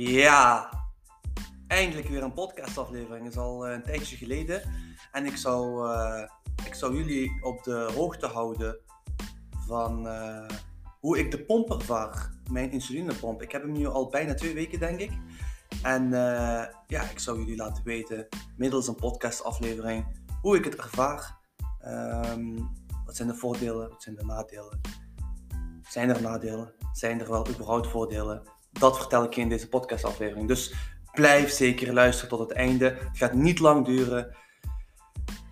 Ja, eindelijk weer een podcastaflevering. Het is al eh, een tijdje geleden. En ik zou, uh, ik zou jullie op de hoogte houden van uh, hoe ik de pomp ervaar. Mijn insulinepomp. Ik heb hem nu al bijna twee weken, denk ik. En ja, ik zou jullie laten weten, middels een podcastaflevering, hoe ik het ervaar. Um, wat zijn de voordelen? Wat zijn de nadelen? Zijn er nadelen? Zijn er wel überhaupt voordelen? Dat vertel ik je in deze podcastaflevering. Dus blijf zeker luisteren tot het einde. Het gaat niet lang duren.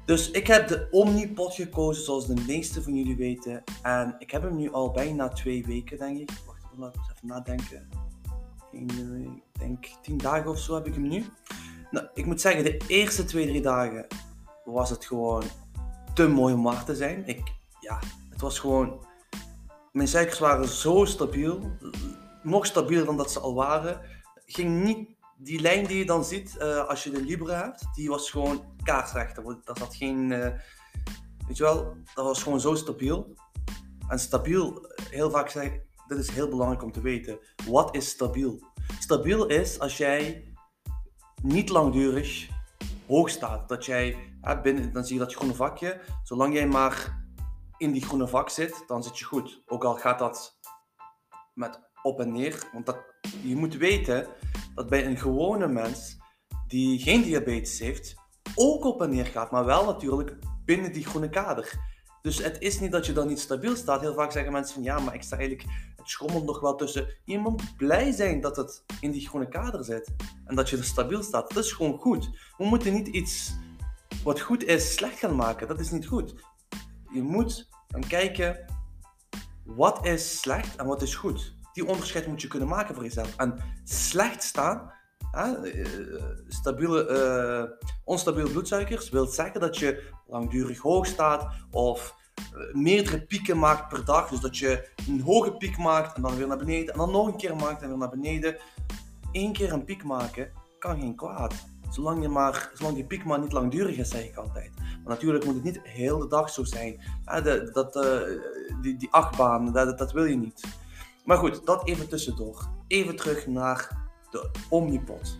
Dus ik heb de Omnipot gekozen, zoals de meeste van jullie weten. En ik heb hem nu al bijna twee weken, denk ik. Wacht, laat ik eens even nadenken. Ik denk tien dagen of zo heb ik hem nu. Nou, ik moet zeggen, de eerste twee, drie dagen was het gewoon te mooi om waar te zijn. Ik, ja, het was gewoon... Mijn suikers waren zo stabiel nog stabieler dan dat ze al waren. Ging niet, die lijn die je dan ziet uh, als je de Libre hebt, die was gewoon kaarsrecht. Dat had geen, uh, weet je wel, dat was gewoon zo stabiel. En stabiel, heel vaak zeg ik, dit is heel belangrijk om te weten. Wat is stabiel? Stabiel is als jij niet langdurig hoog staat. Dat jij, hè, binnen, dan zie je dat groene vakje, zolang jij maar in die groene vak zit, dan zit je goed. Ook al gaat dat met op en neer. Want dat, je moet weten dat bij een gewone mens die geen diabetes heeft, ook op en neer gaat, maar wel natuurlijk binnen die groene kader. Dus het is niet dat je dan niet stabiel staat. Heel vaak zeggen mensen van ja, maar ik sta eigenlijk, het schommelt nog wel tussen. Je moet blij zijn dat het in die groene kader zit en dat je er stabiel staat. Dat is gewoon goed. We moeten niet iets wat goed is slecht gaan maken. Dat is niet goed. Je moet gaan kijken wat is slecht en wat is goed die onderscheid moet je kunnen maken voor jezelf. En slecht staan, hè, eh, stabiele, uh, onstabiele bloedsuikers, wil zeggen dat je langdurig hoog staat of uh, meerdere pieken maakt per dag. Dus dat je een hoge piek maakt en dan weer naar beneden en dan nog een keer maakt en weer naar beneden. Eén keer een piek maken kan geen kwaad. Zolang, je maar, zolang die piek maar niet langdurig is, zeg ik altijd. Maar natuurlijk moet het niet heel de dag zo zijn. dat, die, die achtbaan, dat, dat wil je niet. Maar goed, dat even tussendoor. Even terug naar de Omnipot.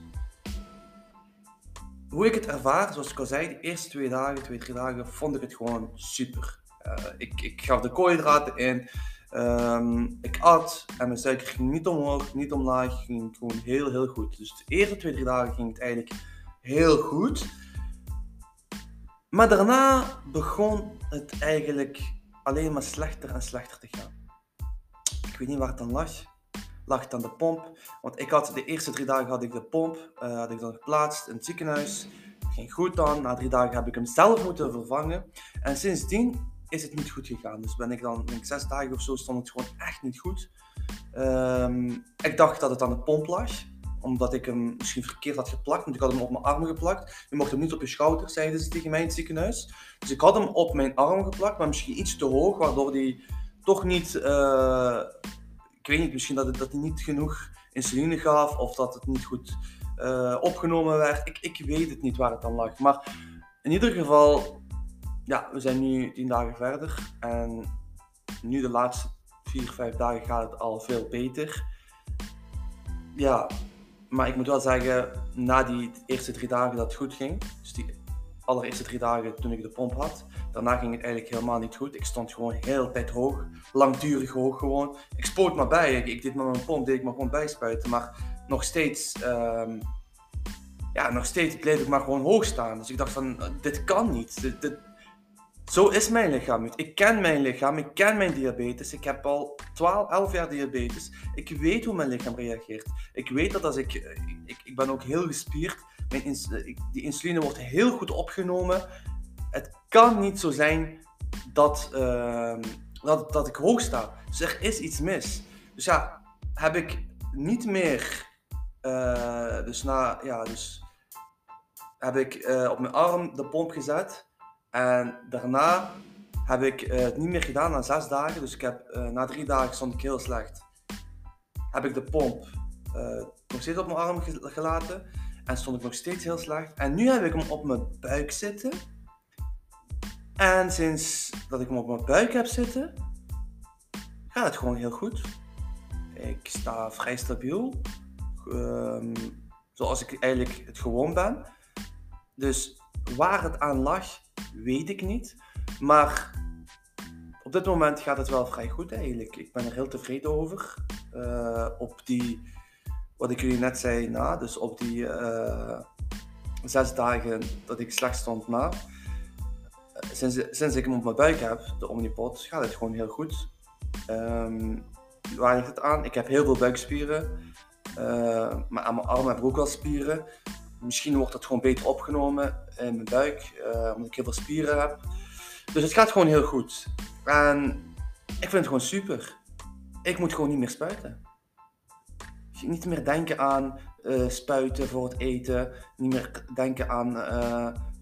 Hoe ik het ervaar, zoals ik al zei, de eerste twee dagen, twee, drie dagen, vond ik het gewoon super. Uh, ik, ik gaf de koolhydraten in, um, ik at en mijn suiker ging niet omhoog, niet omlaag, ging gewoon heel, heel goed. Dus de eerste twee, drie dagen ging het eigenlijk heel goed. Maar daarna begon het eigenlijk alleen maar slechter en slechter te gaan. Ik weet niet waar het dan lag. Lag het aan de pomp? Want ik had de eerste drie dagen had ik de pomp uh, had ik dan geplaatst in het ziekenhuis. Ging goed dan. Na drie dagen heb ik hem zelf moeten vervangen. En sindsdien is het niet goed gegaan. Dus ben ik dan, denk ik, zes dagen of zo, stond het gewoon echt niet goed. Um, ik dacht dat het aan de pomp lag omdat ik hem misschien verkeerd had geplakt. Want ik had hem op mijn arm geplakt. Je mocht hem niet op je schouder, zeiden ze tegen mij in het ziekenhuis. Dus ik had hem op mijn arm geplakt, maar misschien iets te hoog, waardoor die toch niet, uh, ik weet niet, misschien dat, het, dat hij niet genoeg insuline gaf of dat het niet goed uh, opgenomen werd. Ik, ik weet het niet waar het dan lag. Maar in ieder geval, ja, we zijn nu tien dagen verder en nu de laatste vier, vijf dagen gaat het al veel beter. Ja, maar ik moet wel zeggen, na die eerste drie dagen dat het goed ging, dus die allereerste drie dagen toen ik de pomp had, Daarna ging het eigenlijk helemaal niet goed. Ik stond gewoon heel tijd hoog, langdurig hoog gewoon. Ik spoot maar bij. Ik, deed met mijn pomp, deed ik maar gewoon bijspuiten. Maar nog steeds, um, ja, nog steeds bleef ik maar gewoon hoog staan. Dus ik dacht van, dit kan niet. Dit, dit, zo is mijn lichaam Ik ken mijn lichaam, ik ken mijn diabetes. Ik heb al 12, 11 jaar diabetes. Ik weet hoe mijn lichaam reageert. Ik weet dat als ik, ik, ik ben ook heel gespierd. Mijn ins, die insuline wordt heel goed opgenomen het kan niet zo zijn dat, uh, dat, dat ik hoog sta. Dus er is iets mis. Dus ja, heb ik niet meer. Uh, dus na, ja, dus heb ik uh, op mijn arm de pomp gezet. En daarna heb ik uh, het niet meer gedaan na zes dagen. Dus ik heb, na drie dagen stond ik heel slecht. Heb ik de pomp nog steeds op mijn arm gelaten. En stond ik nog steeds heel slecht. En nu heb ik hem op mijn buik zitten. En sinds dat ik hem op mijn buik heb zitten, gaat het gewoon heel goed. Ik sta vrij stabiel. ehm, zoals ik eigenlijk het gewoon ben. Dus waar het aan lag, weet ik niet. Maar op dit moment gaat het wel vrij goed eigenlijk. Ik ben er heel tevreden over. Uh, op die, wat ik jullie net zei na, dus op die uh, zes dagen dat ik slecht stond na. Sinds, sinds ik hem op mijn buik heb, de Omnipod, gaat het gewoon heel goed. Um, waar ligt het aan? Ik heb heel veel buikspieren. Uh, maar aan mijn armen heb ik ook wel spieren. Misschien wordt het gewoon beter opgenomen in mijn buik, uh, omdat ik heel veel spieren heb. Dus het gaat gewoon heel goed. En ik vind het gewoon super. Ik moet gewoon niet meer spuiten. Niet meer denken aan uh, spuiten voor het eten. Niet meer denken aan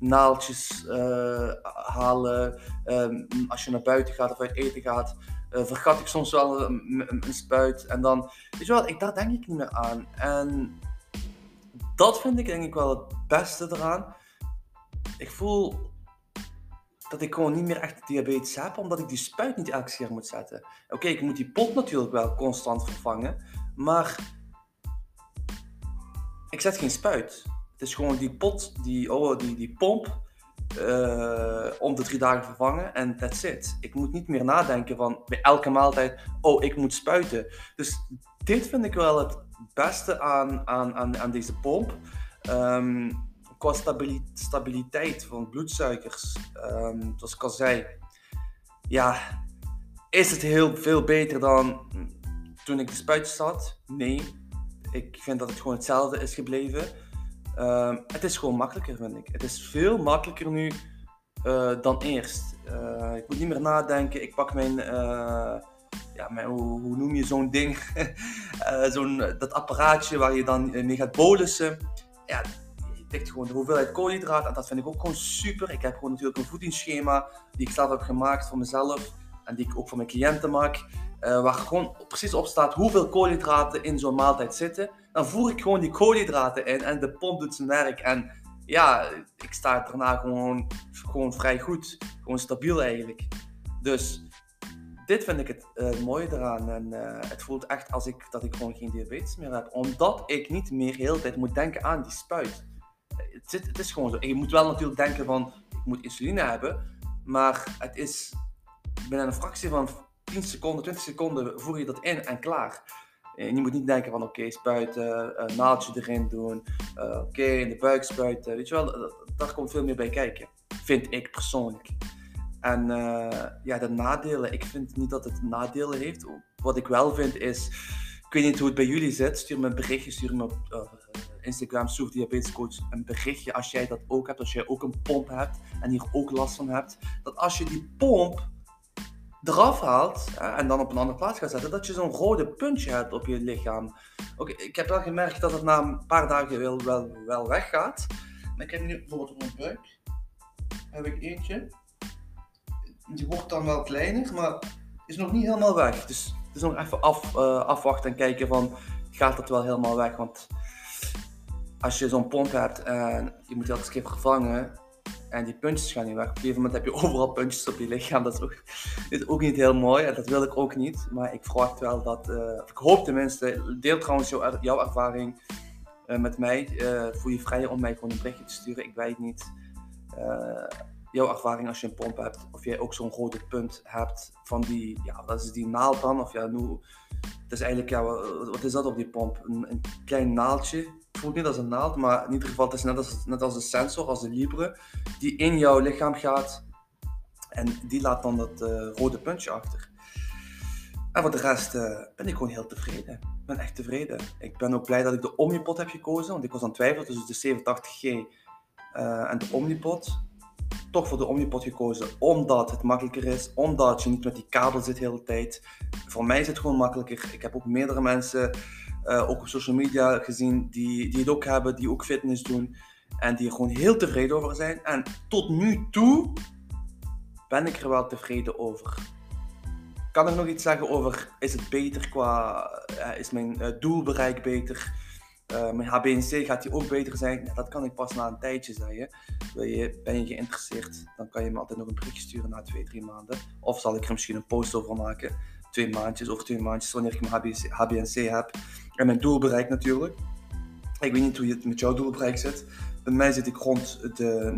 naaltjes uh, halen. Um, als je naar buiten gaat of uit eten gaat. vergat ik soms wel een, spuit. En dan, weet je wel, ik, daar denk ik niet meer aan. En dat vind ik denk ik wel het beste eraan. Ik voel dat ik gewoon niet meer echt diabetes heb, omdat ik die spuit niet elke keer moet zetten. Oké, ik moet die pot natuurlijk wel constant vervangen, maar ik zet geen spuit. Is gewoon die pot, die, oh, die, die pomp, uh, om de drie dagen vervangen en that's it. Ik moet niet meer nadenken van bij elke maaltijd, oh, ik moet spuiten. Dus dit vind ik wel het beste aan, aan, aan, aan deze pomp. Um, qua stabiliteit van bloedsuikers, um, zoals ik al zei, ja, is het heel veel beter dan toen ik de spuitjes had? Nee. Ik vind dat het gewoon hetzelfde is gebleven. Um, het is gewoon makkelijker, vind ik. Het is veel makkelijker nu uh, dan eerst. Uh, ik moet niet meer nadenken. Ik pak mijn. Uh, ja, mijn, hoe, noem je zo'n ding? zo'n, dat apparaatje waar je dan mee gaat bolussen. Ja, tikt gewoon de hoeveelheid koolhydraten. En dat vind ik ook gewoon super. Ik heb gewoon natuurlijk een voedingsschema die ik zelf heb gemaakt voor mezelf. En die ik ook voor mijn cliënten maak. Uh, waar gewoon precies op staat hoeveel koolhydraten in zo'n maaltijd zitten. Dan voer ik gewoon die koolhydraten in en de pomp doet zijn werk. En ja, ik sta daarna gewoon, gewoon vrij goed. Gewoon stabiel eigenlijk. Dus dit vind ik het uh, mooie eraan. En uh, het voelt echt als ik, dat ik gewoon geen diabetes meer heb. Omdat ik niet meer heel de tijd moet denken aan die spuit het, zit, het is gewoon zo. Je moet wel natuurlijk denken van, ik moet insuline hebben. Maar het is binnen een fractie van 10 seconden, 20 seconden voer je dat in en klaar. En je moet niet denken van oké, spuiten, een naaldje erin doen, uh, oké, in de buik spuiten. Weet je wel, daar komt veel meer bij kijken. Vind ik persoonlijk. En uh, ja, de nadelen, ik vind niet dat het nadelen heeft. Wat ik wel vind is, ik weet niet hoe het bij jullie zit, stuur me een berichtje, stuur me op uh, Instagram, Diabetes Coach, een berichtje als jij dat ook hebt, als jij ook een pomp hebt en hier ook last van hebt. Dat als je die pomp eraf haalt en dan op een andere plaats gaat zetten, dat je zo'n rode puntje hebt op je lichaam. Oké, ik heb wel gemerkt dat het na een paar dagen wel, wel, wel weggaat. Maar ik heb nu bijvoorbeeld op mijn buik, heb ik eentje. Die wordt dan wel kleiner, maar is nog niet helemaal weg. Dus het is nog even af, uh, afwachten en kijken van, gaat het wel helemaal weg? Want als je zo'n pomp hebt en je moet elke keer vervangen en die puntjes gaan niet weg. Op een gegeven moment heb je overal puntjes op je lichaam. Dat is ook, is ook niet heel mooi en dat wil ik ook niet. Maar ik verwacht wel dat, uh, ik hoop tenminste, deel trouwens jouw, ervaring uh, met mij. Uh, voel je vrij om mij gewoon een berichtje te sturen. Ik weet niet jouw ervaring als je een pomp hebt. Of jij ook zo'n rode punt hebt van die, ja, dat is die naald dan. Of ja, nu, het is eigenlijk, ja, wat is dat op die pomp? Een, een klein naaldje niet als een naald, maar in ieder geval het is net als, net als een sensor, als de Libre, die in jouw lichaam gaat en die laat dan dat uh, rode puntje achter. En voor de rest uh, ben ik gewoon heel tevreden. Ik ben echt tevreden. Ik ben ook blij dat ik de Omnipod heb gekozen, want ik was aan het twijfelen tussen de 87G uh, eh, en de Omnipod. Toch voor de Omnipod gekozen, omdat het makkelijker is, omdat je niet met die kabel zit de hele tijd. Voor mij is het gewoon makkelijker. Ik heb ook meerdere mensen uh, ook op social media gezien, die, die het ook hebben, die ook fitness doen. En die er gewoon heel tevreden over zijn. En tot nu toe ben ik er wel tevreden over. Kan ik nog iets zeggen over, is het beter qua, uh, is mijn uh, doelbereik beter? mijn HBNC gaat die ook beter zijn? dat kan ik pas na een tijdje zeggen. Wil je, ben je geïnteresseerd, dan kan je me altijd nog een berichtje sturen na twee, drie maanden. Of zal ik er misschien een post over maken twee maandjes, over twee maandjes, wanneer ik mijn HBNC heb. En mijn doel bereikt natuurlijk. Ik weet niet hoe het met jouw doelbereik zit. Bij mij zit ik rond de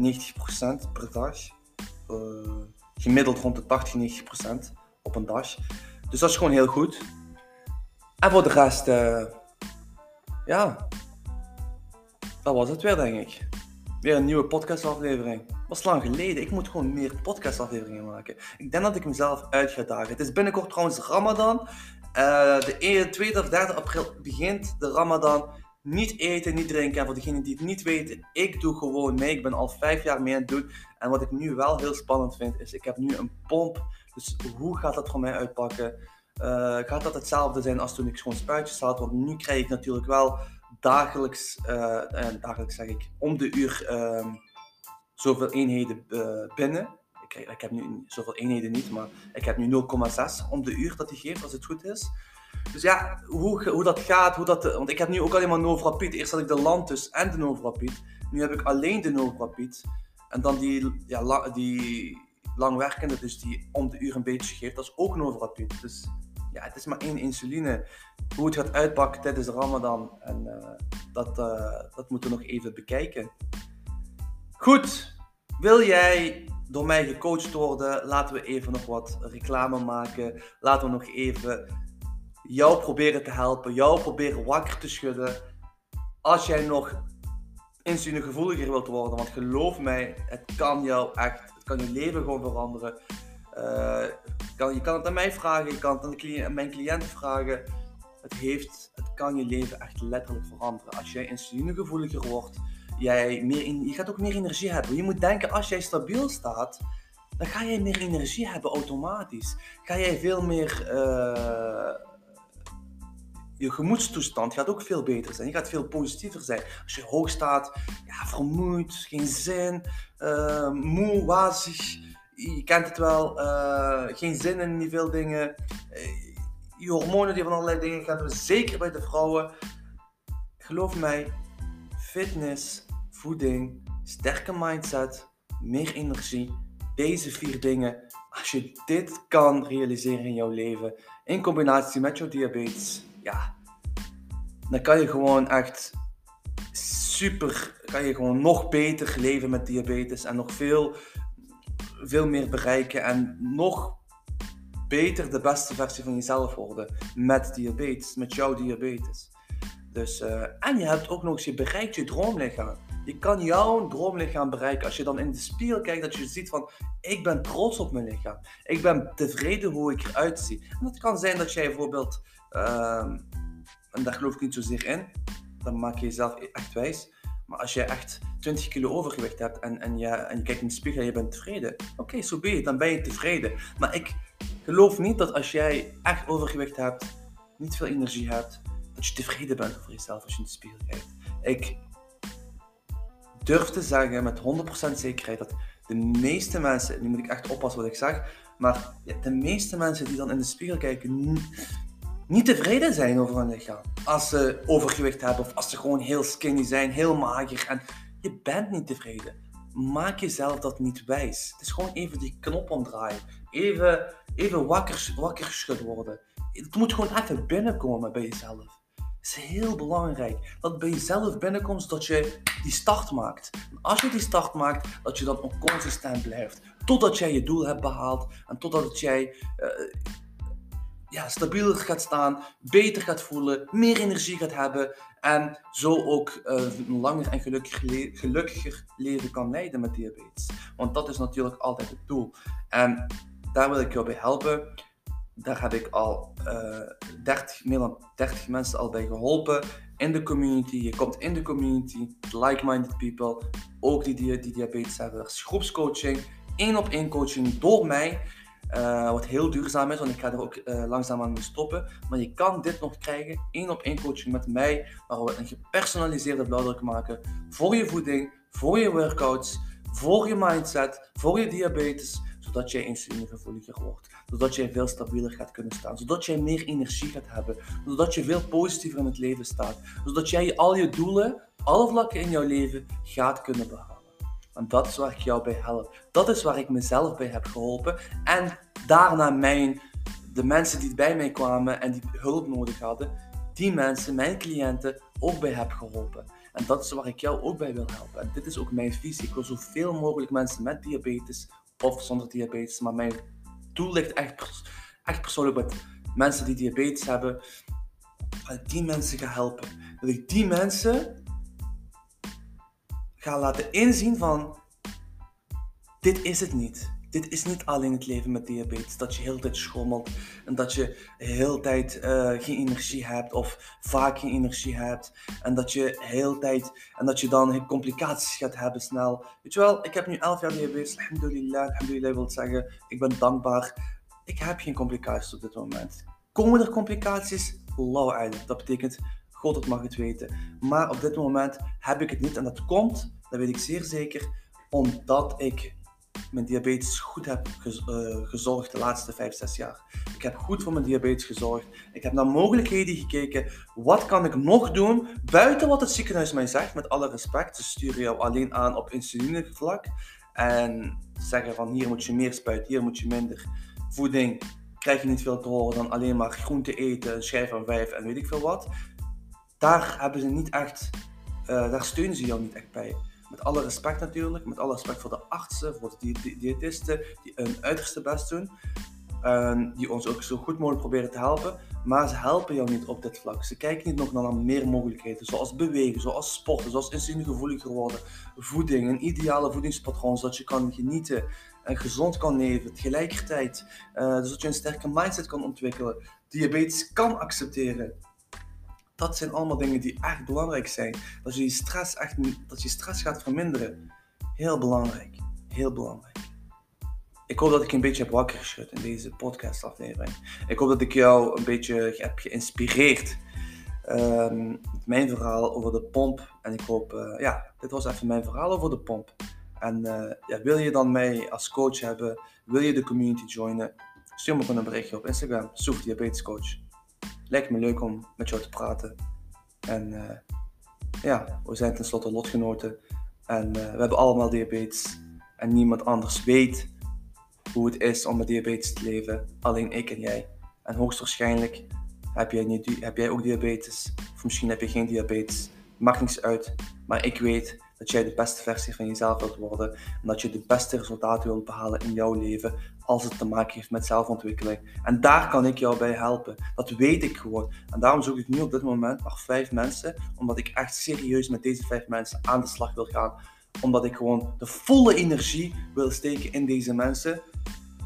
90% per dag. Uh, gemiddeld rond de 80, 90% op een dag. Dus dat is gewoon heel goed. En voor de rest, uh, ja, dat was het weer, denk ik. Weer een nieuwe podcastaflevering. Was lang geleden. Ik moet gewoon meer podcastafleveringen maken. Ik denk dat ik mezelf uit ga dagen. Het is binnenkort trouwens Ramadan. Uh, de 2 of 3 april begint de Ramadan. Niet eten, niet drinken. En voor degenen die het niet weten, ik doe gewoon mee. Ik ben al vijf jaar mee aan het doen. En wat ik nu wel heel spannend vind, is ik heb nu een pomp. Dus hoe gaat dat voor mij uitpakken? Uh, gaat dat hetzelfde zijn als toen ik gewoon spuitjes had? Want nu krijg ik natuurlijk wel dagelijks, uh, dagelijks zeg ik, om de uur uh, zoveel eenheden uh, binnen. Ik, ik, heb nu zoveel eenheden niet, maar ik heb nu 0,6 om de uur dat hij geeft, als het goed is. Dus ja, hoe, hoe dat gaat, hoe dat, want ik heb nu ook alleen maar Novrapid. Eerst had ik de Lantus en de Novrapid. Nu heb ik alleen de Novrapid. En dan die, ja, die langwerkende, dus die om de uur een beetje geeft, dat is ook Novrapid. Dus ja, het is maar één insuline. Hoe het gaat uitpakken tijdens de Ramadan, en, uh, dat, uh, dat moeten we nog even bekijken. Goed, wil jij door mij gecoacht worden? Laten we even nog wat reclame maken. Laten we nog even jou proberen te helpen, jou proberen wakker te schudden. Als jij nog insulinegevoeliger wilt worden, want geloof mij, het kan jou echt, het kan je leven gewoon veranderen. Uh, kan, je kan het aan mij vragen, je kan het aan, cliënt, aan mijn cliënten vragen. Het, heeft, het kan je leven echt letterlijk veranderen. Als jij insulinegevoeliger wordt, jij meer in, je gaat ook meer energie hebben. Je moet denken, als jij stabiel staat, dan ga jij meer energie hebben automatisch. Ga jij veel meer. Uh, je gemoedstoestand gaat ook veel beter zijn. Je gaat veel positiever zijn. Als je hoog staat, ja, vermoeid, geen zin, uh, moe, wazig. Je kent het wel. Uh, geen zin in die veel dingen. je hormonen die van allerlei dingen gaan Zeker bij de vrouwen. Geloof mij, fitness, voeding, sterke mindset, meer energie. Deze vier dingen, als je dit kan realiseren in jouw leven, in combinatie met jouw diabetes, ja, dan kan je gewoon echt super, kan je gewoon nog beter leven met diabetes en nog veel, veel meer bereiken en nog beter de beste versie van jezelf worden met diabetes, met jouw diabetes. Dus, uh, en je hebt ook nog eens, je bereikt je droomlichaam. Je kan jouw droomlichaam bereiken als je dan in de spiegel kijkt, dat je ziet van, ik ben trots op mijn lichaam. Ik ben tevreden hoe ik eruit zie. En dat kan zijn dat jij bijvoorbeeld, uh, en daar geloof ik niet zozeer in, dan maak je jezelf echt wijs. Maar als je echt 20 kilo overgewicht hebt en, en, je, en je kijkt in de spiegel en je bent tevreden, oké, zo je, dan ben je tevreden. Maar ik geloof niet dat als jij echt overgewicht hebt, niet veel energie hebt, dat je tevreden bent over jezelf als je in de spiegel kijkt. Ik durf te zeggen met 100% zekerheid dat de meeste mensen, nu moet ik echt oppassen wat ik zeg, maar de meeste mensen die dan in de spiegel kijken, niet tevreden zijn over hun lichaam. Als ze overgewicht hebben of als ze gewoon heel skinny zijn, heel mager en je bent niet tevreden. Maak jezelf dat niet wijs. Het is gewoon even die knop omdraaien. Even, even wakker, wakker schud worden. Het moet gewoon even binnenkomen bij jezelf is heel belangrijk. Dat bij jezelf binnenkomt, zodat je die start maakt. En als je die start maakt, dat je dan ook consistent blijft. Totdat jij je doel hebt behaald en totdat jij uh, ja, stabieler gaat staan, beter gaat voelen, meer energie gaat hebben en zo ook uh, langer en gelukkiger, gelukkiger leven kan leiden met diabetes. Want dat is natuurlijk altijd het doel. En daar wil ik jou bij helpen daar heb ik al uh, eh, 30, meer dan 30 mensen al bij geholpen in de community. Je komt in de community, like-minded people, ook die, die, die diabetes hebben. Er groepscoaching, één op één coaching door mij. Uh, wat heel duurzaam is, want ik ga er ook uh, langzaam aan mee stoppen. Maar je kan dit nog krijgen, één op één coaching met mij, waar we een gepersonaliseerde blauwdruk maken voor je voeding, voor je workouts, voor je mindset, voor je diabetes, zodat jij insulinegevoeliger wordt. Zodat jij veel stabieler gaat kunnen staan. Zodat jij meer energie gaat hebben. Zodat je veel positiever in het leven staat. Zodat jij al je doelen, alle vlakken in jouw leven gaat kunnen behalen. En dat is waar ik jou bij help. Dat is waar ik mezelf bij heb geholpen. En daarna mijn, de mensen die bij mij kwamen en die hulp nodig hadden, die mensen, mijn cliënten, ook bij heb geholpen. En dat is waar ik jou ook bij wil helpen. En dit is ook mijn visie. Ik wil zoveel mogelijk mensen met diabetes of zonder diabetes. Maar mijn doel ligt echt, echt persoonlijk met mensen die diabetes hebben. Dat ik die mensen ga helpen. Dat ik die mensen ga laten inzien van dit is het niet. Dit is niet alleen het leven met diabetes. Dat je heel tijd schommelt en dat je heel tijd uh, geen energie hebt of vaak geen energie hebt. En dat je heel tijd en dat je dan complicaties gaat hebben snel. Weet je wel, ik heb nu 11 jaar diabetes. Alhamdulillah, alhamdulillah wil zeggen, ik ben dankbaar. Ik heb geen complicaties op dit moment. Komen er complicaties? Allahu Dat betekent, God het mag het weten. Maar op dit moment heb ik het niet en dat komt, dat weet ik zeer zeker, omdat ik mijn diabetes goed heb eh, gezorgd de laatste 5, 6 jaar. Ik heb goed voor mijn diabetes gezorgd. Ik heb naar mogelijkheden gekeken. Wat kan ik nog doen buiten wat het ziekenhuis mij zegt? Met alle respect. Ze sturen jou alleen aan op insulinevlak. En zeggen van hier moet je meer spuiten, hier moet je minder. Voeding krijg je niet veel te horen dan alleen maar groente eten, een schijf van vijf en weet ik veel wat. Daar hebben ze niet echt, uh, daar steunen ze jou niet echt bij. Met alle respect natuurlijk, met alle respect voor de artsen, voor de diëtisten, die hun uiterste best doen. En die ons ook zo goed mogelijk proberen te helpen. Maar ze helpen jou niet op dit vlak. Ze kijken niet nog naar meer mogelijkheden, zoals bewegen, zoals sporten, zoals insulinegevoeliger worden, voeding, een ideale voedingspatroon, zodat je kan genieten en gezond kan leven tegelijkertijd. Uh, zodat je een sterke mindset kan ontwikkelen, diabetes kan accepteren. Dat zijn allemaal dingen die echt belangrijk zijn. Dat je, je stress echt, dat je stress gaat verminderen. Heel belangrijk. Heel belangrijk. Ik hoop dat ik een beetje heb wakker geschud in deze podcastaflevering. Ik hoop dat ik jou een beetje heb geïnspireerd. Um, mijn verhaal over de pomp. En ik hoop, uh, ja, dit was even mijn verhaal over de pomp. En uh, ja, wil je dan mij als coach hebben? Wil je de community joinen? Stuur me gewoon een berichtje op Instagram. Zoek diabetes coach lijkt me leuk om met jou te praten. En uh, ja, we zijn tenslotte lotgenoten. En uh, we hebben allemaal diabetes. En niemand anders weet hoe het is om met diabetes te leven. Alleen ik en jij. En hoogstwaarschijnlijk heb jij, niet, heb jij ook diabetes. Of misschien heb je geen diabetes. Maakt niks uit. Maar ik weet dat jij de beste versie van jezelf wilt worden. En dat je de beste resultaten wilt behalen in jouw leven als het te maken heeft met zelfontwikkeling. En daar kan ik jou bij helpen. Dat weet ik gewoon. En daarom zoek ik nu op dit moment nog vijf mensen, omdat ik echt serieus met deze vijf mensen aan de slag wil gaan. Omdat ik gewoon de volle energie wil steken in deze mensen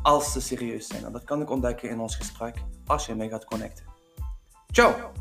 als ze serieus zijn. En dat kan ik ontdekken in ons gesprek als je mij gaat connecten. Ciao!